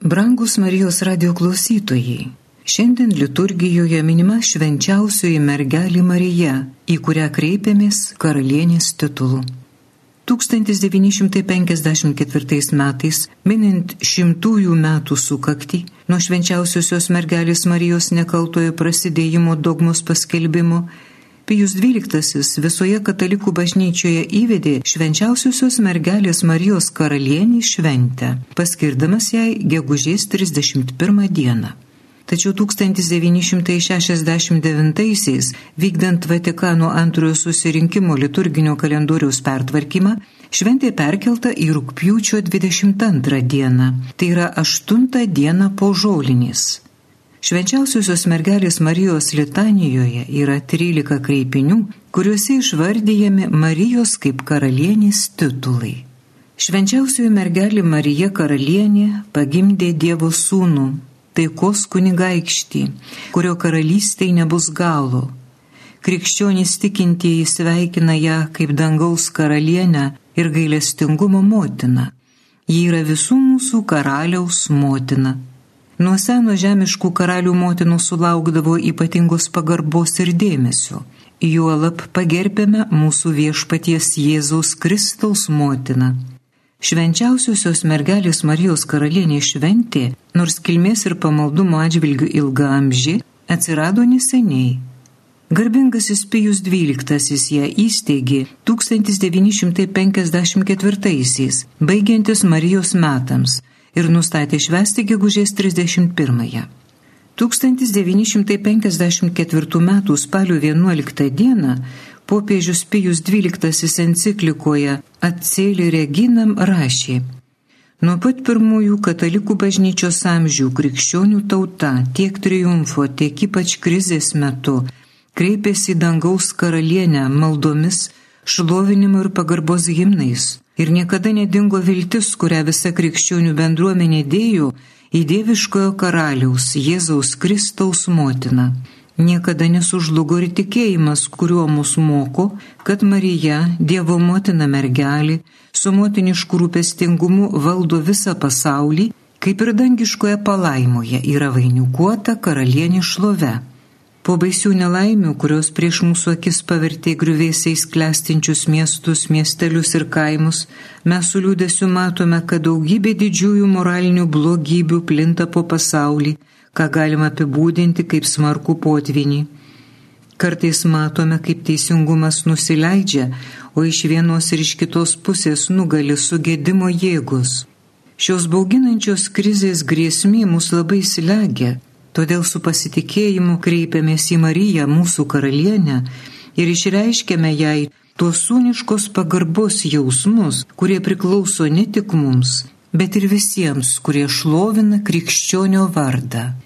Brangus Marijos radio klausytojai, šiandien liturgijoje minima švenčiausioji mergelė Marija, į kurią kreipiamės karalienės titulu. 1954 metais, minint šimtųjų metų sukakti, nuo švenčiausiosios mergelės Marijos nekaltojo prasidėjimo dogmos paskelbimo, Pijus XII visoje katalikų bažnyčioje įvedė švenčiausiosios mergelės Marijos karalienį šventę, paskirdamas jai gegužės 31 dieną. Tačiau 1969-aisiais, vykdant Vatikano antrojo susirinkimo liturginio kalendoriaus pertvarkymą, šventė perkelta į rūpjūčio 22 dieną, tai yra 8 dieną po žolinės. Švenčiausiosios mergelės Marijos litanijoje yra 13 kreipinių, kuriuose išvardyjami Marijos kaip karalienės titulai. Švenčiausioji mergelė Marija karalienė pagimdė Dievo sūnų, taikos kunigaikštį, kurio karalystėje nebus galo. Krikščionys tikintieji sveikina ją kaip dangaus karalienę ir gailestingumo motiną. Ji yra visų mūsų karaliaus motina. Nuo seno žemiškų karalių motinų sulaukdavo ypatingos pagarbos ir dėmesio. Juolap pagerbėme mūsų viešpaties Jėzaus Kristaus motiną. Švenčiausiosios mergelės Marijos karalienė šventė, nors kilmės ir pamaldumo atžvilgių ilga amži, atsirado neseniai. Garbingasis Pijus XII ją įsteigė 1954-aisiais, baigiantis Marijos metams ir nustatė švesti gegužės 31-ąją. 1954 m. spalio 11 d. popiežius Pijus XII enciklikoje Atsėlį Reginam rašė Nuo pat pirmųjų katalikų bažnyčios amžių krikščionių tauta tiek triumfo, tiek ypač krizės metu kreipėsi į dangaus karalienę maldomis, šlovinimu ir pagarbos gimnais ir niekada nedingo viltis, kurią visa krikščionių bendruomenė dėjo į dieviškojo karaliaus Jėzaus Kristaus motiną. Niekada nesužlugo ir tikėjimas, kuriuo mus moko, kad Marija, Dievo motina mergelė, su motinišku rūpestingumu valdo visą pasaulį, kaip ir dangiškoje palaimoje yra vainikuota karalienė šlove. Po baisių nelaimių, kurios prieš mūsų akis pavertė griuvėsiais klestinčius miestus, miestelius ir kaimus, mes su liūdėsiu matome, kad daugybė didžiųjų moralinių blogybių plinta po pasaulį, ką galima apibūdinti kaip smarkų potvinį. Kartais matome, kaip teisingumas nusileidžia, o iš vienos ir iš kitos pusės nugali sugėdimo jėgos. Šios bauginančios krizės grėsmė mus labai slegia Todėl su pasitikėjimu kreipiamės į Mariją, mūsų karalienę, ir išreiškiame jai tuos sūniškos pagarbos jausmus, kurie priklauso ne tik mums, bet ir visiems, kurie šlovina krikščionio vardą.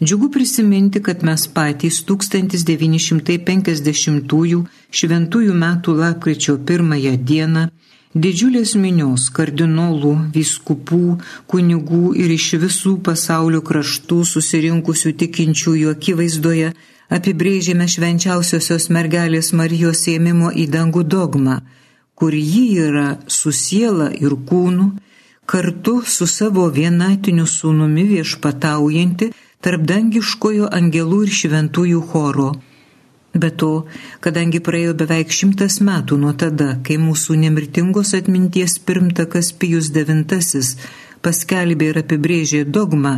Džiugu prisiminti, kad mes patys 1950 šventųjų metų lapkričio pirmąją dieną Didžiulės minios kardinolų, vyskupų, kunigų ir iš visų pasaulio kraštų susirinkusių tikinčiųjų akivaizdoje apibrėžėme švenčiausiosios mergelės Marijos ėmimo į dangų dogmą, kur ji yra su siela ir kūnu, kartu su savo vienatiniu sūnumi viešpataujanti tarp dangiškojo angelų ir šventųjų choro Be to, kadangi praėjo beveik šimtas metų nuo tada, kai mūsų nemirtingos atminties pirmtakas Pijus IX paskelbė ir apibrėžė dogmą,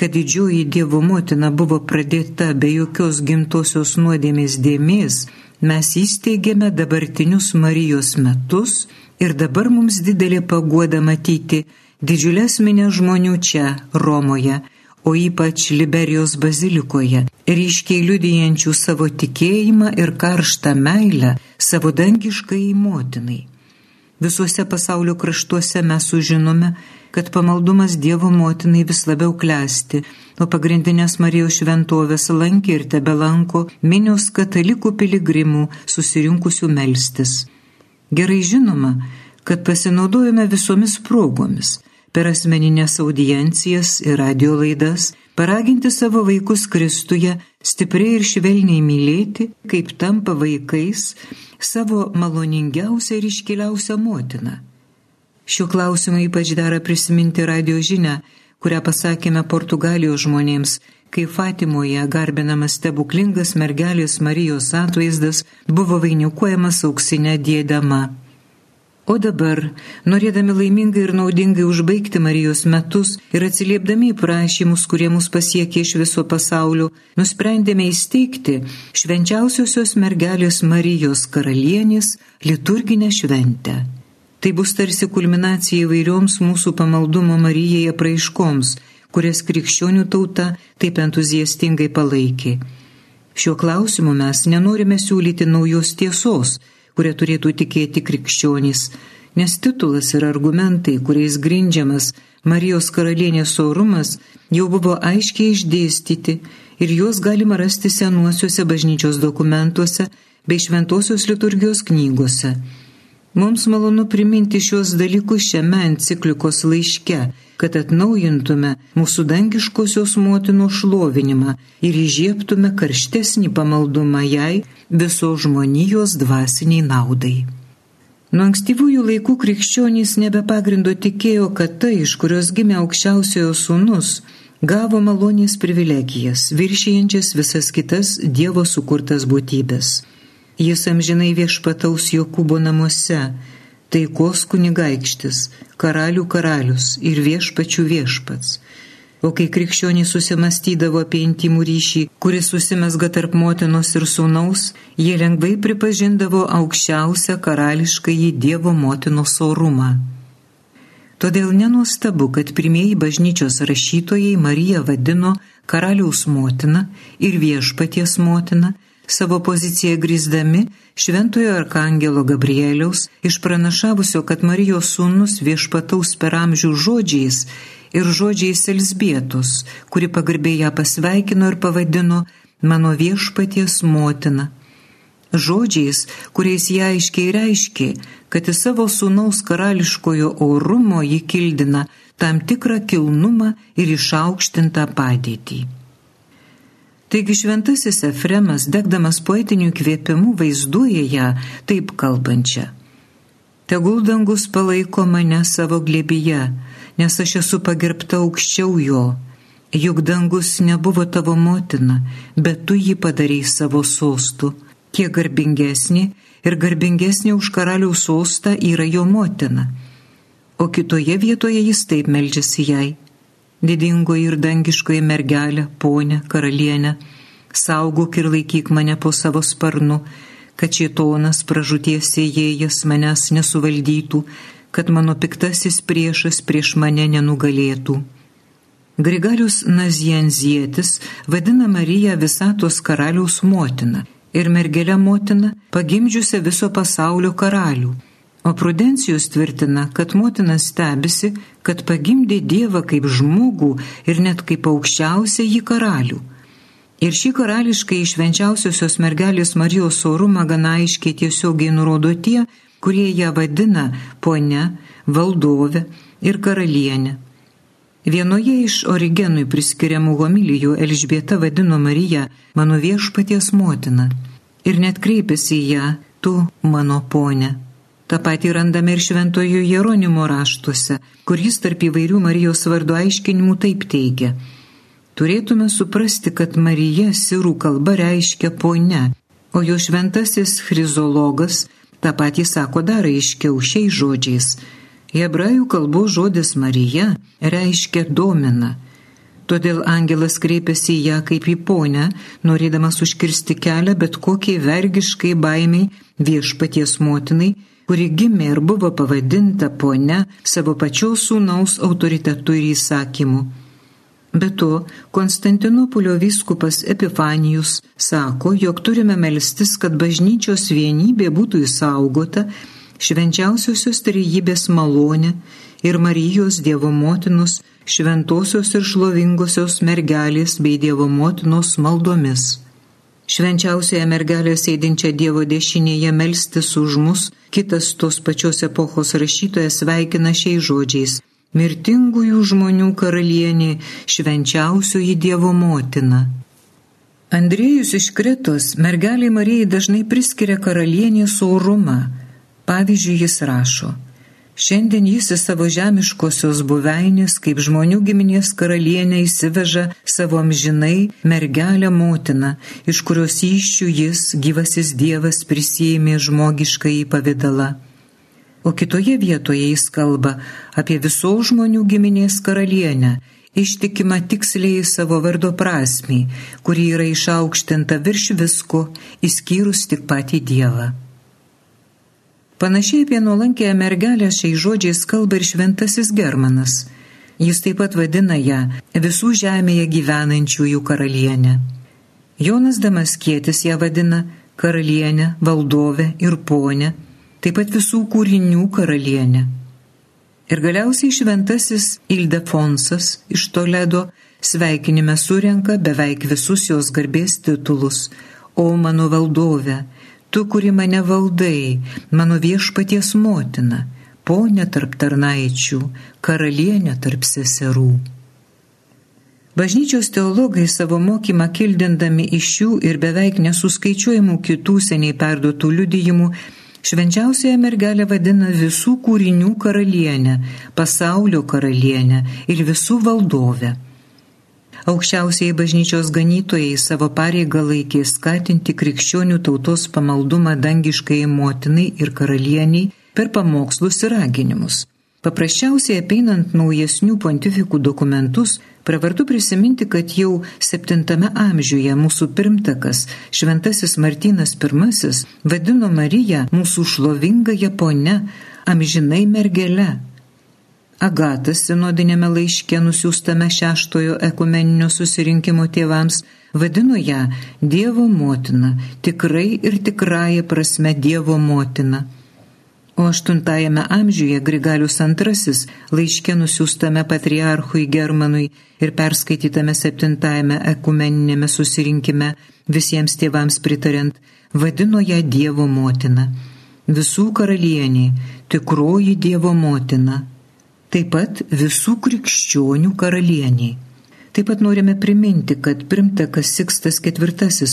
kad didžioji Dievo motina buvo pradėta be jokios gimtosios nuodėmės dėmės, mes įsteigėme dabartinius Marijos metus ir dabar mums didelė paguoda matyti didžiulės minę žmonių čia, Romoje, o ypač Liberijos bazilikoje, ryškiai liudijančių savo tikėjimą ir karštą meilę savo dangiškai motinai. Visuose pasaulio kraštuose mes sužinome, kad pamaldumas Dievo motinai vis labiau klesti, o pagrindinės Marijos šventovės lankė ir tebelanko minios katalikų piligrimų susirinkusių melstis. Gerai žinoma, kad pasinaudojame visomis progomis per asmeninės audiencijas ir radio laidas, paraginti savo vaikus Kristuje stipriai ir švelniai mylėti, kaip tampa vaikais savo maloningiausią ir iškiliausią motiną. Šiuo klausimu ypač dera prisiminti radio žinę, kurią pasakėme Portugalijos žmonėms, kai Fatimoje garbinamas stebuklingas mergelės Marijos atvaizdas buvo vainikuojamas auksinė dėdama. O dabar, norėdami laimingai ir naudingai užbaigti Marijos metus ir atsiliepdami į prašymus, kurie mus pasiekė iš viso pasaulio, nusprendėme įsteigti švenčiausiosios mergelės Marijos karalienės liturginę šventę. Tai bus tarsi kulminacija įvairioms mūsų pamaldumo Marijai apraiškoms, kurias krikščionių tauta taip entuziastingai palaikė. Šiuo klausimu mes nenorime siūlyti naujos tiesos, kurie turėtų tikėti krikščionys, nes titulas ir argumentai, kuriais grindžiamas Marijos karalienės orumas, jau buvo aiškiai išdėstyti ir juos galima rasti senuosiuose bažnyčios dokumentuose bei šventosios liturgijos knygose. Mums malonu priminti šios dalykus šiame enciklikos laiške, kad atnaujintume mūsų dangiškosios motinos šlovinimą ir įžiebtume karštesnį pamaldumą jai viso žmonijos dvasiniai naudai. Nuo ankstyvųjų laikų krikščionys nebepagrindo tikėjo, kad tai, iš kurios gimė aukščiausiojo sūnus, gavo malonės privilegijas, viršijančias visas kitas Dievo sukurtas būtybės. Jis amžinai viešpataus Jokūbo namuose, taikos kunigaikštis, karalių karalius ir viešpačių viešpats. O kai krikščionys susimastydavo apie intimų ryšį, kuris susimesga tarp motinos ir sūnaus, jie lengvai pripažindavo aukščiausią karališką į Dievo motinos orumą. Todėl nenuostabu, kad pirmieji bažnyčios rašytojai Mariją vadino karaliaus motina ir viešpaties motina, savo poziciją grįsdami šventojo arkangelo Gabrieliaus, išpranašavusio, kad Marijos sūnus viešpataus per amžių žodžiais ir žodžiais Elsbietos, kuri pagarbiai ją pasveikino ir pavadino mano viešpaties motina. Žodžiais, kuriais ją aiškiai reiškė, kad į savo sūnaus karališkojo orumo jį kildina tam tikrą kilnumą ir išaukštintą padėtį. Taigi šventasis Efremas, degdamas poetiniu kvėpimu, vaizduoja ją taip kalbančią. Tegul dangus palaiko mane savo glėbyje, nes aš esu pagerbta aukščiau jo. Juk dangus nebuvo tavo motina, bet tu jį padarėjai savo sostų. Kiek garbingesnė ir garbingesnė už karaliaus sostą yra jo motina. O kitoje vietoje jis taip meldžiasi jai didingoji ir dangiškoji mergelė, ponė, karalienė, saugok ir laikyk mane po savo sparnu, kad šietonas pražūties įėjęs manęs nesuvaldytų, kad mano piktasis priešas prieš mane nenugalėtų. Grigalius Nazienzietis vadina Mariją visatos karaliaus motiną ir mergelę motiną pagimdžiusią viso pasaulio karalių O Prudencijus tvirtina, kad motina stebisi, kad pagimdė Dievą kaip žmogų ir net kaip aukščiausią jį karalių. Ir šį karališkai išvenčiausiosios mergelės Marijos orumą gana aiškiai tiesiogiai nurodo tie, kurie ją vadina ponia, valdove ir karalienė. Vienoje iš origenui priskiriamų homilijų Elžbieta vadino Mariją mano viešpaties motina ir net kreipėsi į ją, tu mano ponė. Ta pati randame ir šventojo Jeronimo raštuose, kur jis tarp įvairių Marijos vardo aiškinimų taip teigia. Turėtume suprasti, kad Marija sirų kalba reiškia ponia, o jo šventasis chrizologas tą patį sako dar aiškiau šiais žodžiais. Hebrajų kalbos žodis Marija reiškia domina. Todėl angelas kreipiasi į ją kaip į ponę, norėdamas užkirsti kelią bet kokiai vergiškai baimiai viešpaties motinai kuri gimė ir buvo pavadinta ponia savo pačios sūnaus autoritetu ir įsakymu. Be to, Konstantinopolio vyskupas Epifanijus sako, jog turime melstis, kad bažnyčios vienybė būtų įsaugota švenčiausiosios trejybės malonė ir Marijos Dievo motinos, šventosios ir šlovingosios mergelės bei Dievo motinos maldomis švenčiausioje mergelė sėdinčią Dievo dešinėje melstis už mus, kitas tos pačios epochos rašytojas sveikina šiais žodžiais - mirtingųjų žmonių karalienė, švenčiausioji Dievo motina. Andriejus iš Kretos mergeliai Marijai dažnai priskiria karalienės orumą. Pavyzdžiui, jis rašo: Šiandien jis į savo žemiškosios buveinės, kaip žmonių giminės karalienė įsiveža savo amžinai mergelę motiną, iš kurios iššių jis, gyvasis Dievas, prisėmė žmogišką į pavydalą. O kitoje vietoje jis kalba apie visos žmonių giminės karalienę, ištikima tiksliai savo vardo prasmiai, kuri yra išaukštinta virš visko, įskyrus tik patį Dievą. Panašiai apie nuolankę mergelę šiais žodžiais kalba ir šventasis Germanas. Jis taip pat vadina ją visų žemėje gyvenančiųjų karalienę. Jonas Damaskietis ją vadina karalienę, valdovę ir ponę, taip pat visų kūrinių karalienę. Ir galiausiai šventasis Ildefonsas iš Toledo sveikinime surenka beveik visus jos garbės titulus, o mano valdove, tu, kuri mane valdai, mano viešpaties motina, ponė tarp tarnaičių, karalienė tarp seserų. Bažnyčios teologai savo mokymą kildindami iš šių ir beveik nesuskaičiuojamų kitų seniai perduotų liudijimų Švenčiausiąją mergelę vadina visų kūrinių karalienę, pasaulio karalienę ir visų valdovę. Aukščiausiai bažnyčios ganytojai savo pareigą laikė skatinti krikščionių tautos pamaldumą dangiškai motinai ir karalieniai per pamokslus ir raginimus. Paprasčiausiai apeinant naujesnių pontifikų dokumentus, pravartu prisiminti, kad jau 7 amžiuje mūsų pirmtakas Šventasis Martynas I vadino Mariją mūsų šlovingąją ponę, amžinai mergelę Agatas sinodinėme laiške nusiųstame šeštojo ekumeninio susirinkimo tėvams vadino ją Dievo motina, tikrai ir tikrąją prasme Dievo motina. O aštuntajame amžiuje Grigalius II laiške nusiųstame patriarchui Germanui ir perskaitytame septintajame ekumeninėme susirinkime visiems tėvams pritariant, vadino ją Dievo motina. Visų karalienė, tikroji Dievo motina taip pat visų krikščionių karalieniai. Taip pat norime priminti, kad primtakas Sikstas IV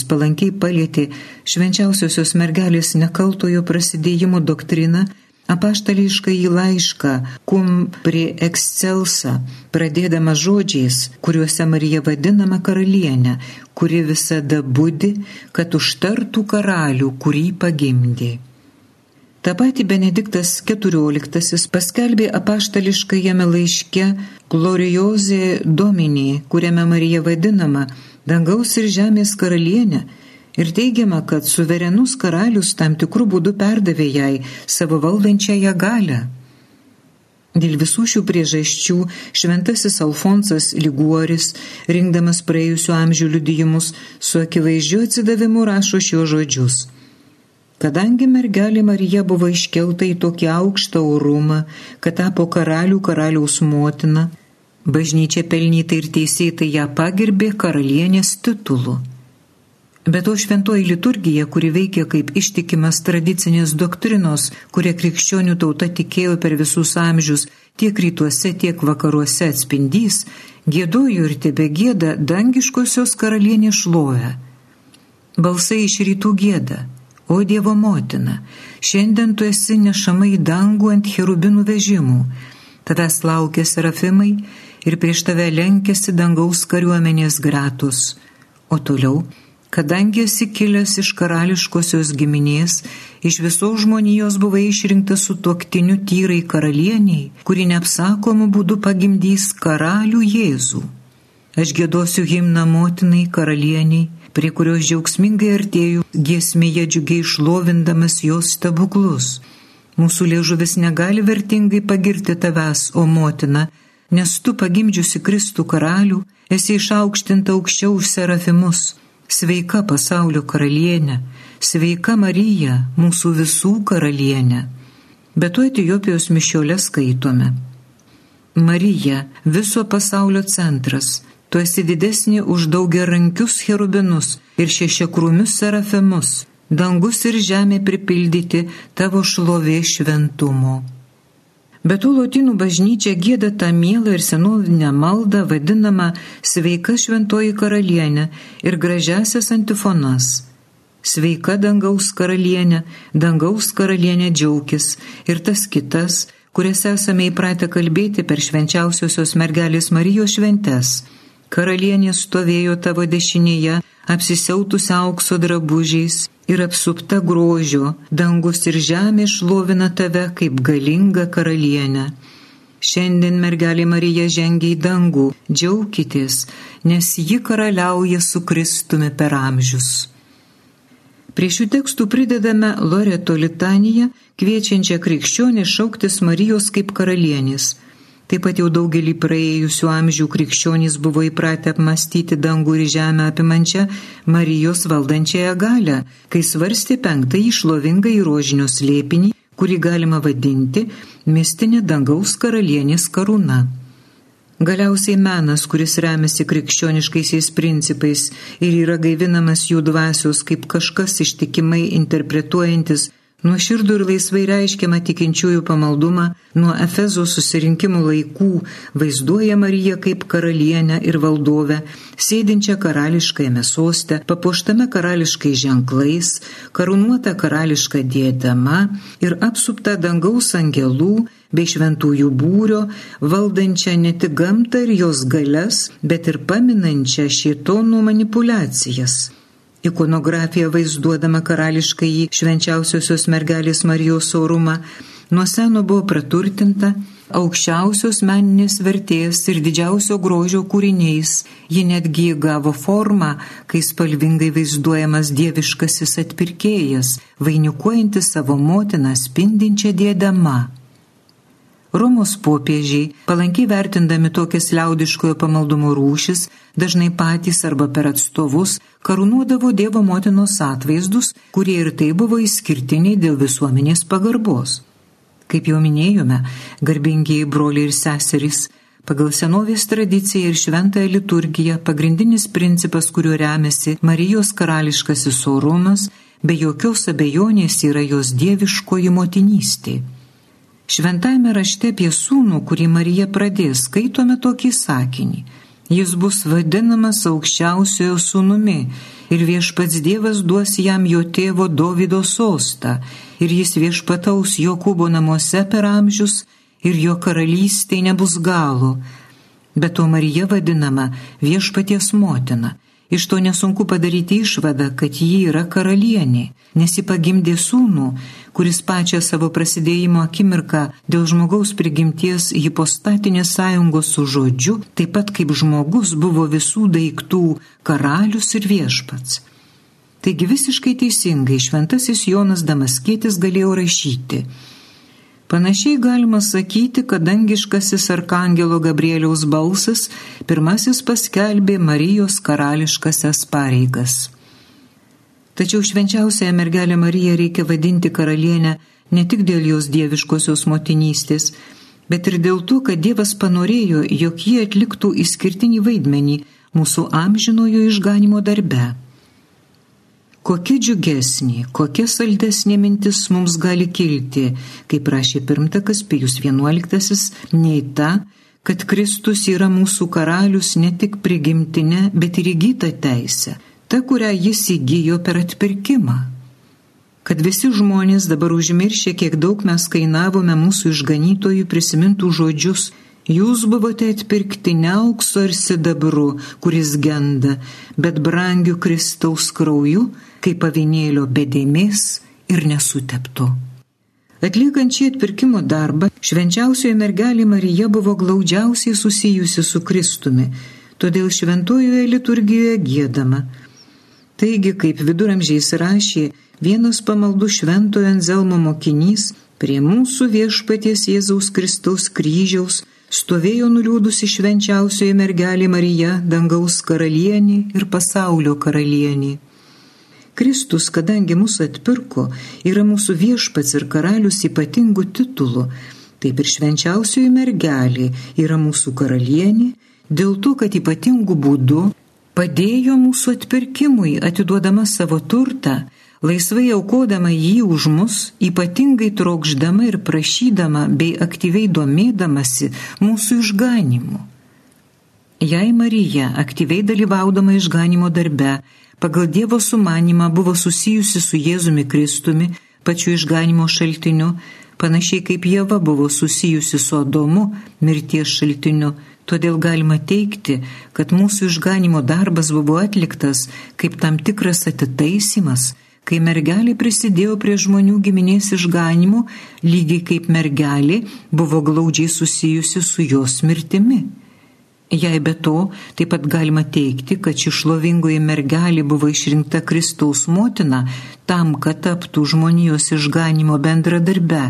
palankiai palėtė švenčiausiosios mergelės nekaltojo prasidėjimo doktriną, apaštališką į laišką cum prie excelsa, pradėdama žodžiais, kuriuose Marija vadinama karalienė, kuri visada būdi, kad užtartų karalių, kurį pagimdė. Ta pati Benediktas XIV paskelbė apaštališkajame laiške Gloriozė Dominį, kuriame Marija vadinama dangaus ir žemės karalienė ir teigiama, kad suverenus karalius tam tikrų būdų perdavė jai savo valdančiąją galę. Dėl visų šių priežasčių šventasis Alfonsas Liguoris, rinkdamas praėjusių amžių liudijimus, su akivaizdžiu atsidavimu rašo šios žodžius – Kadangi mergelė Marija buvo iškelta į tokį aukštą orumą, kad tapo karalių karaliaus motina, bažnyčia pelnytai ir teisėtai ją pagirbė karalienės titulu. Bet to šventoji liturgija, kuri veikia kaip ištikimas tradicinės doktrinos, kurie krikščionių tauta tikėjo per visus amžius, tiek rytuose, tiek vakaruose atspindys, gėdojo ir tebe gėda dangiškosios karalienės šlovę. Balsai iš rytų gėda O Dievo motina, šiandien tu esi nešama į dangų ant cherubinų vežimų, tavęs laukia serafimai ir prieš tave lenkėsi dangaus kariuomenės gratus. O toliau, kadangi esi kilęs iš karališkosios giminės, iš visos žmonijos buvai išrinktas su tuoktiniu tyrai karalieniai, kuri neapsakomu būdu pagimdys karalių Jėzų. Aš gėdosiu himną motinai karalieniai, prie kurios džiaugsmingai artėjau giesmėje džiugiai šlovindamas jos stebuklus. Mūsų liežuvis negali vertingai pagirti tavęs, o motina, nes tu pagimdžiusi Kristų karalių, esi išaukštinta aukščiau už serafimus. Sveika pasaulio karalienė, sveika Marija, mūsų visų karalienė. Bet tu Etijopijos mišiolę skaitome. Marija, viso pasaulio centras, tu esi didesnė už daugiarankius cherubinus ir šešiakrūmius serafimus, dangus ir žemė pripildyti tavo šlovė šventumo. Bet tų lotynų bažnyčia gėda tą mielą ir senovinę maldą vadinamą sveika šventoji karalienė ir gražiasias antifonas. Sveika dangaus karalienė, dangaus karalienė džiaugis ir tas kitas, kurias esame įpratę kalbėti per švenčiausiosios mergelės Marijos šventes. Karalienė stovėjo tavo dešinėje, apsisiautusi aukso drabužiais ir apsupta grožio, dangus ir žemė šlovina tave kaip galinga karalienė. Šiandien mergelė Marija žengia į dangų, džiaukitės, nes ji karaliauja su Kristumi per amžius. Prie šių tekstų pridedame Loreto litaniją, kviečiančią krikščionį šauktis Marijos kaip karalienės. Taip pat jau daugelį praėjusių amžių krikščionys buvo įpratę apmastyti dangų ir žemę apimančią Marijos valdančiąją galę, kai svarstė penktąjį šlovingą įrožinio slėpinį, kurį galima vadinti mistinė dangaus karalienės karūna. Galiausiai menas, kuris remiasi krikščioniškaisiais principais ir yra gaivinamas jų dvasios kaip kažkas ištikimai interpretuojantis nuoširdų ir laisvai reiškiamą tikinčiųjų pamaldumą nuo Efezo susirinkimų laikų, vaizduoja Mariją kaip karalienę ir valdovę, sėdinčią karališkajame soste, papuoštame karališkai ženklais, karūnuota karališka dietama ir apsupta dangaus angelų bei šventųjų būrio, valdančią ne tik gamtą ir jos galias, bet ir paminančią šitonų manipulacijas. Ikonografija vaizduodama karališkai į švenčiausiosios mergelės Marijos orumą nuo seno buvo praturtinta aukščiausios meninės vertės ir didžiausio grožio kūriniais. Ji netgi gavo formą, kai spalvingai vaizduojamas dieviškasis atpirkėjas, vainikuojantis savo motiną spindinčią dėdama. Romos popiežiai, palankiai vertindami tokias liaudiškojo pamaldumo rūšis, dažnai patys arba per atstovus karūnuodavo Dievo motinos atvaizdus, kurie ir tai buvo išskirtiniai dėl visuomenės pagarbos. Kaip jau minėjome, garbingieji broliai ir seserys, pagal senovės tradiciją ir šventąją liturgiją pagrindinis principas, kuriuo remiasi Marijos karališkasis orumas, be jokios abejonės yra jos dieviškoji motinystė. Šventajame rašte apie sūnų, kurį Marija pradės, skaitome tokį sakinį. Jis bus vadinamas aukščiausiojo sūnumi ir viešpats Dievas duos jam jo tėvo Dovido sostą ir jis viešpataus Jokūbo namuose per amžius ir jo karalystė nebus galo. Bet to Marija vadinama viešpaties motina Iš to nesunku padaryti išvadą, kad ji yra karalienė, nes ji pagimdė sūnų, kuris pačią savo prasidėjimo akimirką dėl žmogaus prigimties hipostatinės sąjungos su žodžiu, taip pat kaip žmogus buvo visų daiktų karalius ir viešpats. Taigi visiškai teisingai šventasis Jonas Damaskėtis galėjo rašyti Panašiai galima sakyti, kad dangiškasis arkangelo Gabrieliaus balsas pirmasis paskelbė Marijos karališkasias pareigas. Tačiau švenčiausiąją mergelę Mariją reikia vadinti karalienę ne tik dėl jos dieviškosios motinystės, bet ir dėl to, kad Dievas panorėjo, jog jie atliktų išskirtinį vaidmenį mūsų amžinojo išganimo darbe. Kokia džiugesnė, kokia saldesnė mintis mums gali kilti, kaip rašė pirmtakas Pijus XI, nei ta, kad Kristus yra mūsų karalius ne tik prigimtinė, bet ir įgyta teisė, ta, kurią jis įgyjo per atpirkimą. Kad visi žmonės dabar užmiršę, kiek daug mes kainavome mūsų išganytojų prisimintų žodžius, Jūs buvote atpirkti ne aukso ir sidabru, kuris genda, bet brangiu Kristaus krauju, kaip pavinėlio bedėmės ir nesutepto. Atliekant šį atpirkimo darbą, švenčiausioji mergelė Marija buvo glaudžiausiai susijusi su Kristumi, todėl šventojoje liturgijoje gėdama. Taigi, kaip viduramžiais rašė vienas pamaldų šventojo Anzelmo mokinys, prie mūsų viešpaties Jėzaus Kristaus kryžiaus stovėjo nuliūdusi švenčiausioji mergelė Marija, dangaus karalienė ir pasaulio karalienė. Kristus, kadangi mūsų atpirko, yra mūsų viešpats ir karalius ypatingų titulų, taip ir švenčiausioji mergelė yra mūsų karalienė, dėl to, kad ypatingų būdų padėjo mūsų atpirkimui, atiduodama savo turtą laisvai aukodama jį už mus, ypatingai trokšdama ir prašydama bei aktyviai domėdamasi mūsų išganimu. Jei Marija, aktyviai dalyvaudama išganimo darbe, pagal Dievo sumanimą buvo susijusi su Jėzumi Kristumi, pačiu išganimo šaltiniu, panašiai kaip Jėva buvo susijusi su Adomu mirties šaltiniu, todėl galima teikti, kad mūsų išganimo darbas buvo atliktas kaip tam tikras atitaisimas, kai mergelė prisidėjo prie žmonių giminės išganimo, lygiai kaip mergelė buvo glaudžiai susijusi su jos mirtimi. Jei be to, taip pat galima teikti, kad ši šlovingoji mergelė buvo išrinkta Kristaus motina tam, kad taptų žmonijos išganimo bendradarbe.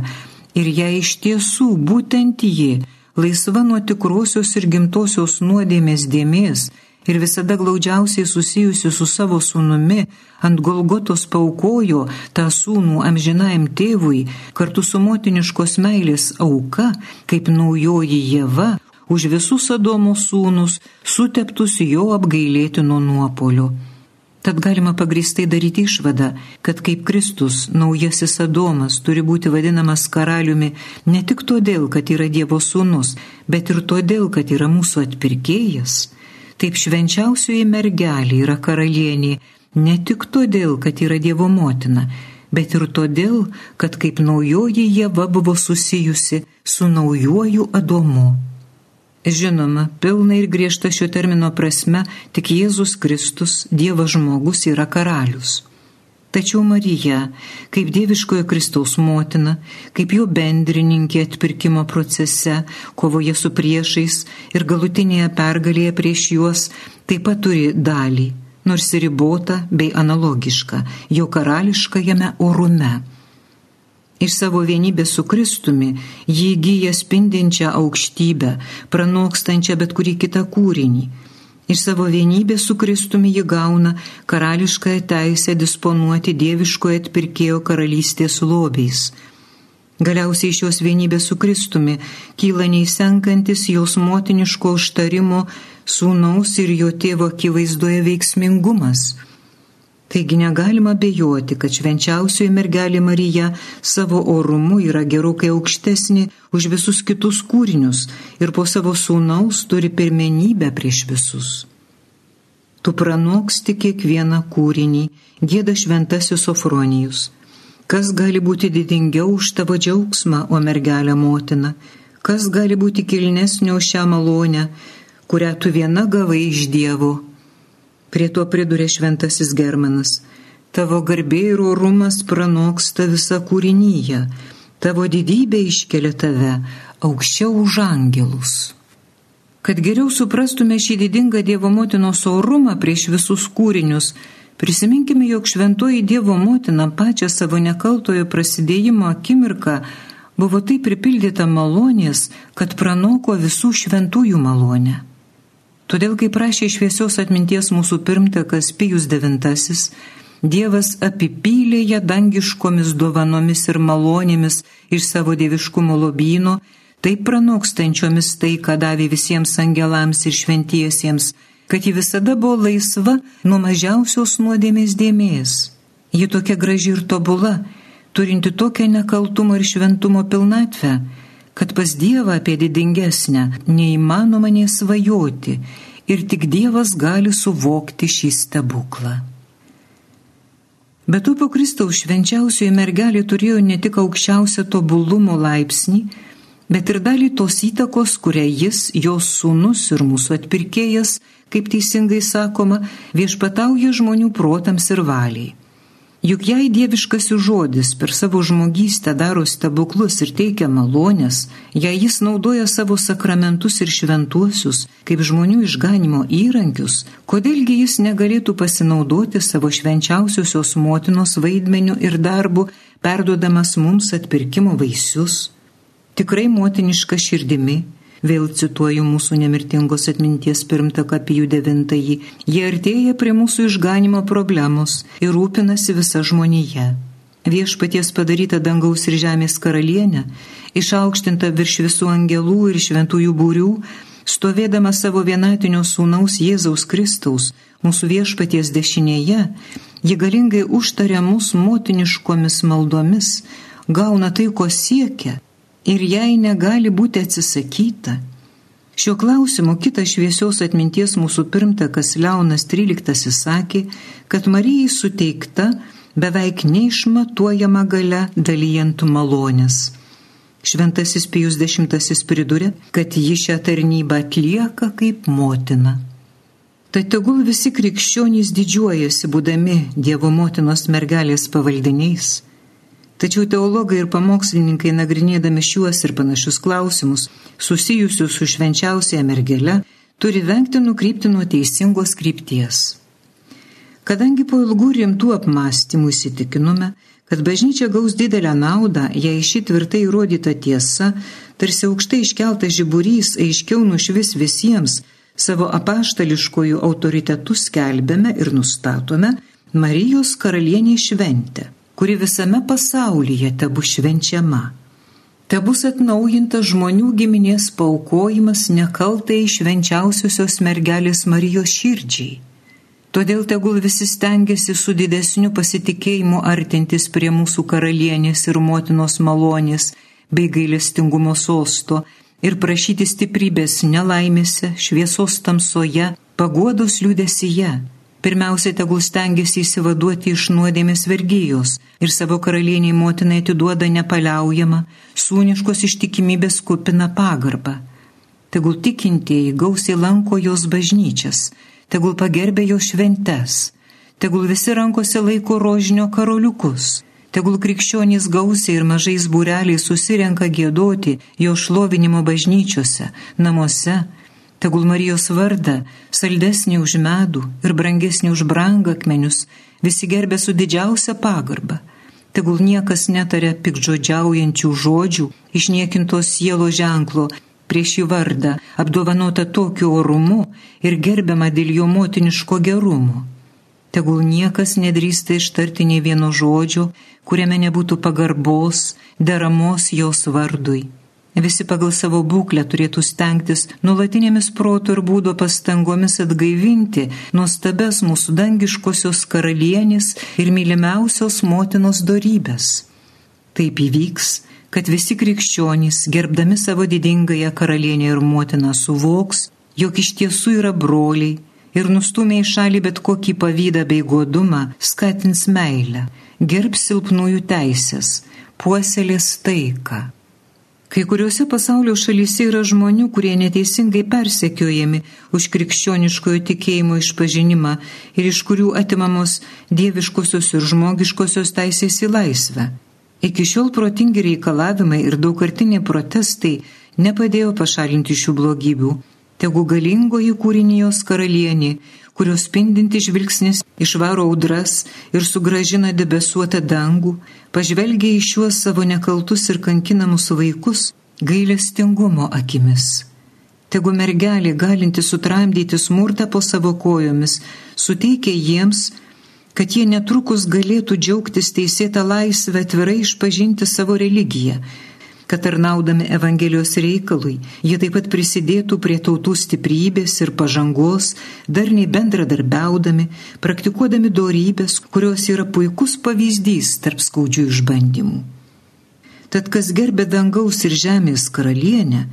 Ir jei iš tiesų būtent ji, laisva nuo tikrosios ir gimtosios nuodėmės dėmės ir visada glaudžiausiai susijusi su savo sūnumi, ant Golgotos paukojo tą sūnų amžinajam tėvui kartu su motiniškos meilės auka, kaip naujoji jėva, už visus Adomo sūnus, suteptus jo apgailėtino nuopolio. Tad galima pagristai daryti išvadą, kad kaip Kristus naujasis Adomas turi būti vadinamas karaliumi ne tik todėl, kad yra Dievo sūnus, bet ir todėl, kad yra mūsų atpirkėjas. Taip švenčiausioji mergelė yra karalienė ne tik todėl, kad yra Dievo motina, bet ir todėl, kad kaip naujoji Jėva buvo susijusi su naujoju Adomu. Žinoma, pilna ir griežta šio termino prasme tik Jėzus Kristus, Dievas žmogus, yra karalius. Tačiau Marija, kaip dieviškojo Kristaus motina, kaip jo bendrininkė atpirkimo procese, kovoje su priešais ir galutinėje pergalėje prieš juos, taip pat turi dalį, nors ir ribota bei analogiška, jo karališkajame orume Iš savo vienybės su Kristumi jį įgyja spindinčią aukštybę, pranokstančią bet kurį kitą kūrinį. Iš savo vienybės su Kristumi jį gauna karališkąją teisę disponuoti dieviškoje atpirkėjo karalystės lobiais. Galiausiai iš jos vienybės su Kristumi kyla neįsenkantis jos motiniško užtarimo sūnaus ir jo tėvo akivaizdoje veiksmingumas Taigi negalima bejoti, kad švenčiausioji mergelė Marija savo orumu yra gerokai aukštesnė už visus kitus kūrinius ir po savo sūnaus turi pirmenybę prieš visus. Tu pranoksti kiekvieną kūrinį, gėda šventasis Sofronijus. Kas gali būti didingiau už tavo džiaugsmą, o mergelė motina? Kas gali būti kilnesnio šią malonę, kurią tu viena gavai iš Dievo? Prie to pridurė šventasis Germanas. Tavo garbė ir orumas pranoksta visą kūrinyje, tavo didybė iškelia tave aukščiau už angelus. Kad geriau suprastume šį didingą Dievo motinos orumą prieš visus kūrinius, prisiminkime, jog šventoji Dievo motina pačią savo nekaltojo prasidėjimo akimirką buvo taip pripildyta malonės, kad pranoko visų šventųjų malonę. Todėl, kaip prašė šviesios atminties mūsų pirmtakas Pijus IX, Dievas apipylė ją dangiškomis dovanomis ir malonėmis iš savo dieviškumo lobyno, taip pranokstančiomis tai, ką davė visiems angelams ir šventiesiems, kad ji visada buvo laisva nuo mažiausios nuodėmės dėmės. Ji tokia graži ir tobula, turinti tokią nekaltumo ir šventumo pilnatvę, kad pas Dievą apie didingesnę neįmanoma nesvajoti ir tik Dievas gali suvokti šį stebuklą. Bet po Kristaus švenčiausioji mergelė turėjo ne tik aukščiausią tobulumo laipsnį, bet ir dalį tos įtakos, kurią jis, jos sūnus ir mūsų atpirkėjas, kaip teisingai sakoma, viešpatauja žmonių protams ir valiai. Juk jei dieviškasis žodis per savo žmogystę daro stebuklus ir teikia malonės, jei jis naudoja savo sakramentus ir šventuosius kaip žmonių išganimo įrankius, kodėlgi jis negalėtų pasinaudoti savo švenčiausiosios motinos vaidmeniu ir darbu, perduodamas mums atpirkimo vaisius? Tikrai motiniška širdimi Vėl cituoju mūsų nemirtingos atminties pirmtaką Pijų devintąjį. Jie artėja prie mūsų išganimo problemos ir rūpinasi visa žmonija. Viešpaties padaryta dangaus ir žemės karalienė, išaukštinta virš visų angelų ir šventųjų būrių, stovėdama savo vienatinio sūnaus Jėzaus Kristaus, mūsų viešpaties dešinėje, ji galingai užtaria mūsų motiniškomis maldomis, gauna tai, ko siekia ir jai negali būti atsisakyta. Šiuo klausimu kitas šviesios atminties mūsų pirmtakas Leonas XIII sakė, kad Marijai suteikta beveik neišmatuojama gale dalyjant malonės. Šventasis Pijus X pridūrė, kad ji šią tarnybą atlieka kaip motina. Tai tegul visi krikščionys didžiuojasi, būdami Dievo motinos mergelės pavaldiniais. Tačiau teologai ir pamokslininkai nagrinėdami šiuos ir panašius klausimus susijusius su švenčiausiaja mergele turi vengti nukrypti nuo teisingos krypties. Kadangi po ilgų rimtų apmąstymų įsitikinome, kad bažnyčia gaus didelę naudą, jei ši tvirtai įrodyta tiesa, tarsi aukštai iškeltas žiburys aiškiau nušvis visiems, savo apaštališkojų autoritetų skelbėme ir nustatome Marijos karalienė šventę, kuri visame pasaulyje te bus švenčiama. Te bus atnaujinta žmonių giminės paukojimas nekaltai švenčiausiosios mergelės Marijos širdžiai Todėl tegul visi stengiasi su didesniu pasitikėjimu artintis prie mūsų karalienės ir motinos malonės bei gailestingumo sosto ir prašyti stiprybės nelaimėse, šviesos tamsoje, paguodos liūdesyje. Pirmiausia, tegul stengiasi įsivaduoti iš nuodėmės vergyjos ir savo karalieniai motinai atiduoda nepaliaujamą, sūniškos ištikimybės kupina pagarbą. Tegul tikintieji gausiai lanko jos bažnyčias tegul pagerbė jo šventes, tegul visi rankose laiko rožinio karoliukus, tegul krikščionys gausiai ir mažais būreliais susirenka gėdoti jo šlovinimo bažnyčiose, namuose, tegul Marijos vardą, saldesnį už medų ir brangesnį už brangakmenius, visi gerbė su didžiausia pagarba. Tegul niekas netarė pikdžodžiaujančių žodžių, išniekintos sielo ženklo, prieš jų vardą, apdovanota tokiu orumu ir gerbiama dėl jo motiniško gerumo. Tegul niekas nedrįsta ištarti nei vieno žodžio, kuriame nebūtų pagarbos, deramos jos vardui. Visi pagal savo būklę turėtų stengtis nulatinėmis proto ir būdo pastangomis atgaivinti nuostabes mūsų dangiškosios karalienės ir mylimiausios motinos darybės. Taip įvyks, kad visi krikščionys, gerbdami savo didingąją karalienę ir motiną, suvoks, jog iš tiesų yra broliai ir nustumė į šalį bet kokį pavydą bei godumą, skatins meilę, gerbs silpnųjų teisės, puoselės taiką. Kai kuriuose pasaulio šalyse yra žmonių, kurie neteisingai persekiojami už krikščioniškojo tikėjimo išpažinimą ir iš kurių atimamos dieviškosios ir žmogiškosios teisės į laisvę. Iki šiol protingi reikalavimai ir daugkartiniai protestai nepadėjo pašalinti šių blogybių. Tegu galingoji kūrinijos karalienė, kurios spindinti žvilgsnis išvaro audras ir sugražina debesuotą dangų, pažvelgia į šiuos savo nekaltus ir kankinamus vaikus gailestingumo akimis. Tegu mergelė galinti sutramdyti smurtą po savo kojomis, suteikia jiems, kad jie netrukus galėtų džiaugtis teisėtą laisvę atvirai išpažinti savo religiją, kad tarnaudami Evangelijos reikalui jie taip pat prisidėtų prie tautų stiprybės ir pažangos, darniai bendradarbiaudami, praktikuodami dorybės, kurios yra puikus pavyzdys tarp skaudžių išbandymų. Tad kas gerbė dangaus ir žemės karalienę,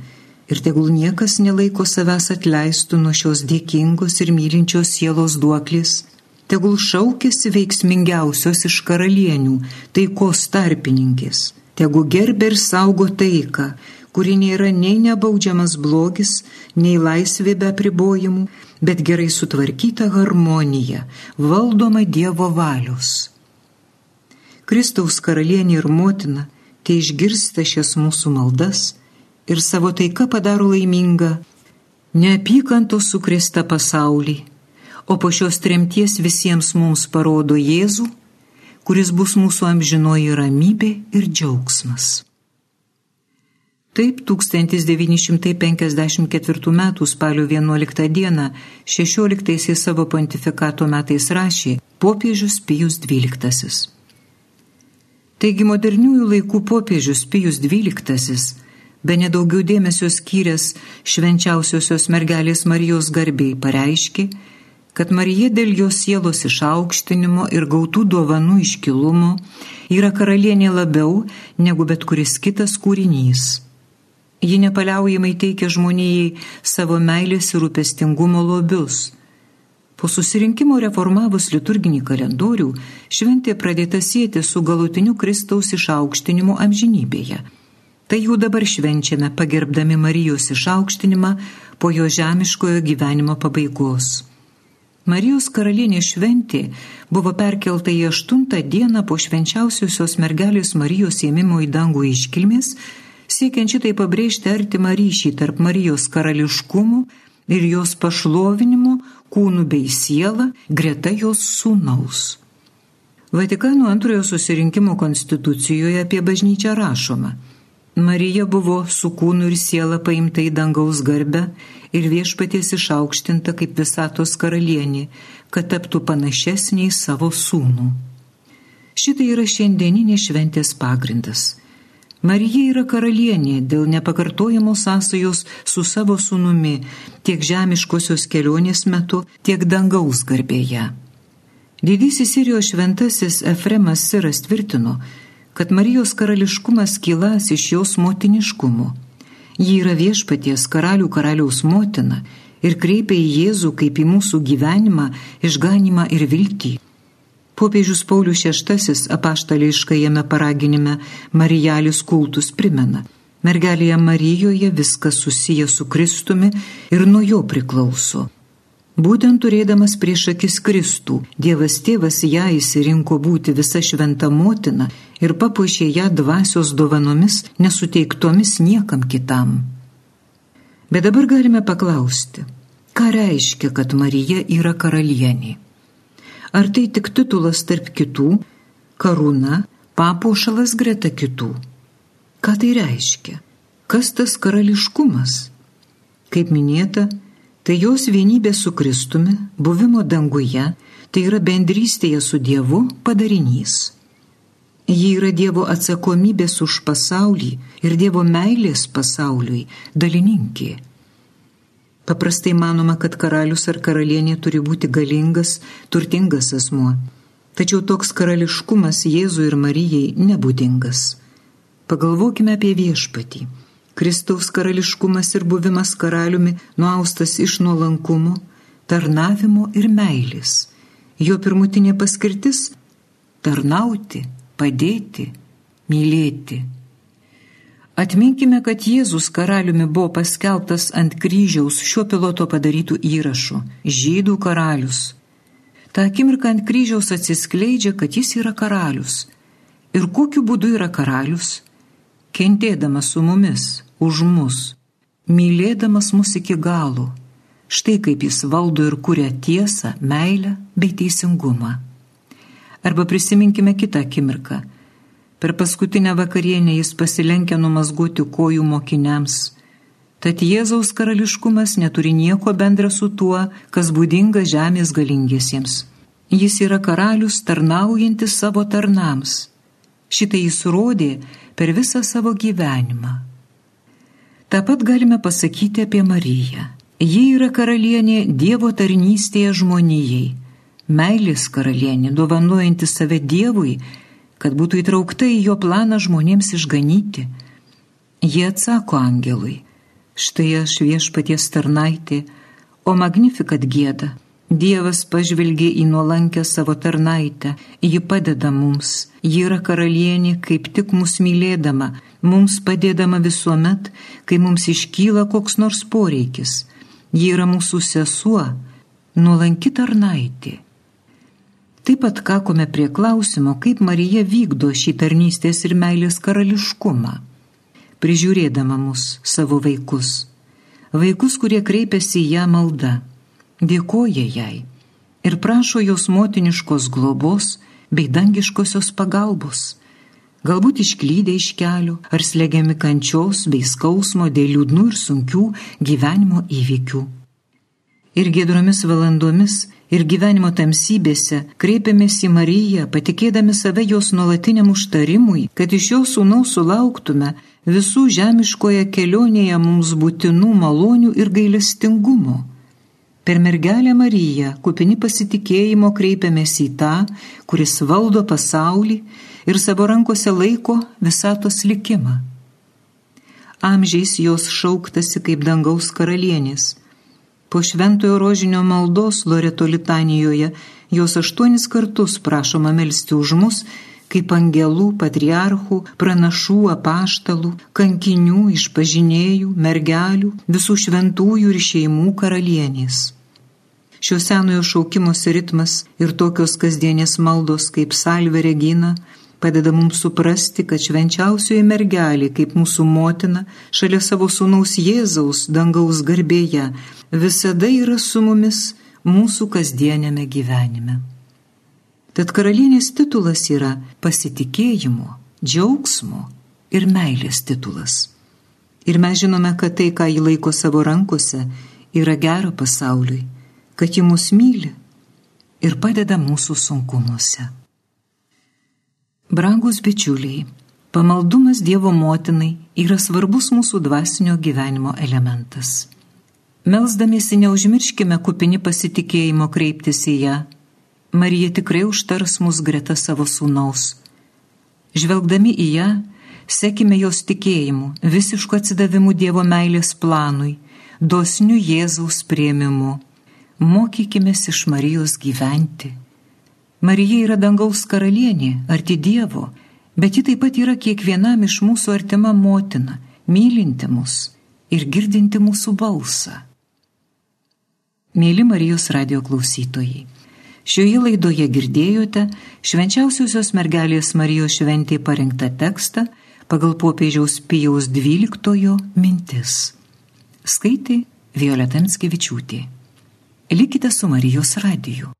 ir tegul niekas nelaiko savęs atleistų nuo šios dėkingos ir mylinčios sielos duoklės, tegul šaukėsi veiksmingiausios iš karalienių, taikos tarpininkės, tegu gerbė ir saugo taiką, kuri nėra nei nebaudžiamas blogis, nei laisvė be apribojimų, bet gerai sutvarkyta harmonija, valdoma Dievo valios. Kristaus karalienė ir motina, tai išgirsta šias mūsų maldas ir savo taika padaro laimingą neapykantos sukrista pasaulį o po šios tremties visiems mums parodo Jėzų, kuris bus mūsų amžinoji ramybė ir džiaugsmas. Taip 1954 m. spalio 11 d. 16 savo pontifikato metais rašė popiežius Pijus XII. Taigi moderniųjų laikų popiežius Pijus XII be nedaugiau dėmesio skyręs švenčiausiosios mergelės Marijos garbiai pareiškė, kad Marija dėl jos sielos išaukštinimo ir gautų dovanų iškilumo yra karalienė labiau negu bet kuris kitas kūrinys. Ji nepaliaujamai teikia žmonijai savo meilės ir rūpestingumo lobius. Po susirinkimo reformavus liturginį kalendorių, šventė pradėta sėti su galutiniu Kristaus išaukštinimu amžinybėje. Tai jau dabar švenčiame pagerbdami Marijos išaukštinimą po jo žemiškojo gyvenimo pabaigos. Marijos karalienė šventė buvo perkelta į aštuntą dieną po švenčiausiosios mergelės Marijos ėmimo į dangų iškilmės, siekiant šitai pabrėžti artimą ryšį tarp Marijos karališkumų ir jos pašlovinimo kūnų bei siela greta jos sūnaus. Vatikano antrojo susirinkimo konstitucijoje apie bažnyčią rašoma – Marija buvo su kūnu ir siela paimta į dangaus garbę ir viešpaties išaukštinta kaip visatos karalienė, kad taptų panašesnė į savo sūnų. Šitai yra šiandieninės šventės pagrindas. Marija yra karalienė dėl nepakartojamos sąsajos su savo sūnumi tiek žemiškosios kelionės metu, tiek dangaus garbėje. Didysis Sirijos šventasis Efremas Siras tvirtino, kad Marijos karališkumas kilas iš jos motiniškumo. Ji yra viešpaties karalių karaliaus motina ir kreipia į Jėzų kaip į mūsų gyvenimą, išganimą ir viltį. Popiežius Paulius VI apaštališkajame paraginime Marijalis kultus primena. Mergelėje Marijoje viskas susiję su Kristumi ir nuo jo priklauso. Būtent turėdamas prieš akis Kristų, Dievas tėvas ją įsirinko būti visa šventa motina ir papuošė ją dvasios dovanomis nesuteiktomis niekam kitam. Bet dabar galime paklausti, ką reiškia, kad Marija yra karalienė? Ar tai tik titulas tarp kitų, karūna, papuošalas greta kitų? Ką tai reiškia? Kas tas karališkumas? Kaip minėta, tai jos vienybė su Kristumi, buvimo danguje, tai yra bendrystėje su Dievu padarinys. Ji yra Dievo atsakomybės už pasaulį ir Dievo meilės pasauliui dalininkė. Paprastai manoma, kad karalius ar karalienė turi būti galingas, turtingas asmuo. Tačiau toks karališkumas Jėzui ir Marijai nebūdingas. Pagalvokime apie viešpatį. Kristaus karališkumas ir buvimas karaliumi nuaustas iš nuolankumo, tarnavimo ir meilės. Jo pirmutinė paskirtis - tarnauti, padėti, mylėti. Atminkime, kad Jėzus karaliumi buvo paskelbtas ant kryžiaus šiuo piloto padarytų įrašų - žydų karalius. Ta akimirka ant kryžiaus atsiskleidžia, kad jis yra karalius. Ir kokiu būdu yra karalius? Kentėdamas su mumis, už mus, mylėdamas mus iki galo. Štai kaip jis valdo ir kuria tiesą, meilę bei teisingumą. Arba prisiminkime kitą akimirką. Per paskutinę vakarienę jis pasilenkia numasguoti kojų mokiniams. Tad Jėzaus karališkumas neturi nieko bendra su tuo, kas būdinga žemės galingiesiems. Jis yra karalius tarnaujantis savo tarnams. Šitai jis rodė per visą savo gyvenimą. Ta pat galime pasakyti apie Mariją. Ji yra karalienė Dievo tarnystėje žmonijai, meilės karalienė, dovanuojanti save Dievui, kad būtų įtraukta į jo planą žmonėms išganyti. Jie atsako angelui, štai aš viešpaties tarnaitė, o magnifikat gėda. Dievas pažvelgė į nuolankę savo tarnaitę, ji padeda mums, ji yra karalienė kaip tik mus mylėdama, mums padėdama visuomet, kai mums iškyla koks nors poreikis. Ji yra mūsų sesuo, nuolanki tarnaitė. Taip pat kakome prie klausimo, kaip Marija vykdo šį tarnystės ir meilės karališkumą, prižiūrėdama mus savo vaikus. Vaikus, kurie kreipiasi į ją maldą, dėkoja jai ir prašo jos motiniškos globos bei dangiškosios pagalbos galbūt išklydę iš kelių ar slegiami kančios bei skausmo dėl liūdnų ir sunkių gyvenimo įvykių. Ir gedromis valandomis ir gyvenimo tamsybėse kreipiamės į Mariją, patikėdami save jos nuolatiniam užtarimui, kad iš jos sūnaus sulauktume visų žemiškoje kelionėje mums būtinų malonių ir gailestingumo. Per mergelę Mariją, kupini pasitikėjimo, kreipiamės į tą, kuris valdo pasaulį ir savo rankose laiko visatos likimą. Amžiais jos šauktasi kaip dangaus karalienės. Po šventojo rožinio maldos Loreto litanijoje jos aštuonis kartus prašoma melstį už mus, kaip angelų, patriarchų, pranašų, apaštalų, kankinių, išpažinėjų, mergelių, visų šventųjų ir šeimų karalienės. Šio senojo šaukimosi ritmas ir tokios kasdienės maldos kaip Salve Regina padeda mums suprasti, kad švenčiausioji mergelė, kaip mūsų motina, šalia savo sūnaus Jėzaus dangaus garbėje, visada yra su mumis mūsų kasdienėme gyvenime. Tad karalienės titulas yra pasitikėjimo, džiaugsmo ir meilės titulas. Ir mes žinome, kad tai, ką ji laiko savo rankose, yra gera pasauliui, kad ji mus myli ir padeda mūsų sunkumuose. Brangus bičiuliai, pamaldumas Dievo motinai yra svarbus mūsų dvasinio gyvenimo elementas. Melsdamiesi neužmirškime kupini pasitikėjimo kreiptis į ją Marija tikrai užtars mus greta savo sūnaus. Žvelgdami į ją, sekime jos tikėjimu, visišku atsidavimu Dievo meilės planui, dosniu Jėzaus prieimimu. Mokykime iš Marijos gyventi. Marija yra dangaus karalienė, arti Dievo, bet ji taip pat yra kiekvienam iš mūsų artima motina, mylinti mus ir girdinti mūsų balsą. Mėly Marijos radio klausytojai. Šioje laidoje girdėjote švenčiausiosios mergelės Marijos šventėje parengtą tekstą pagal popiežiaus Pijaus XII mintis. Skaitė Violeta Mskevičiūtė. Likite su Marijos radiju.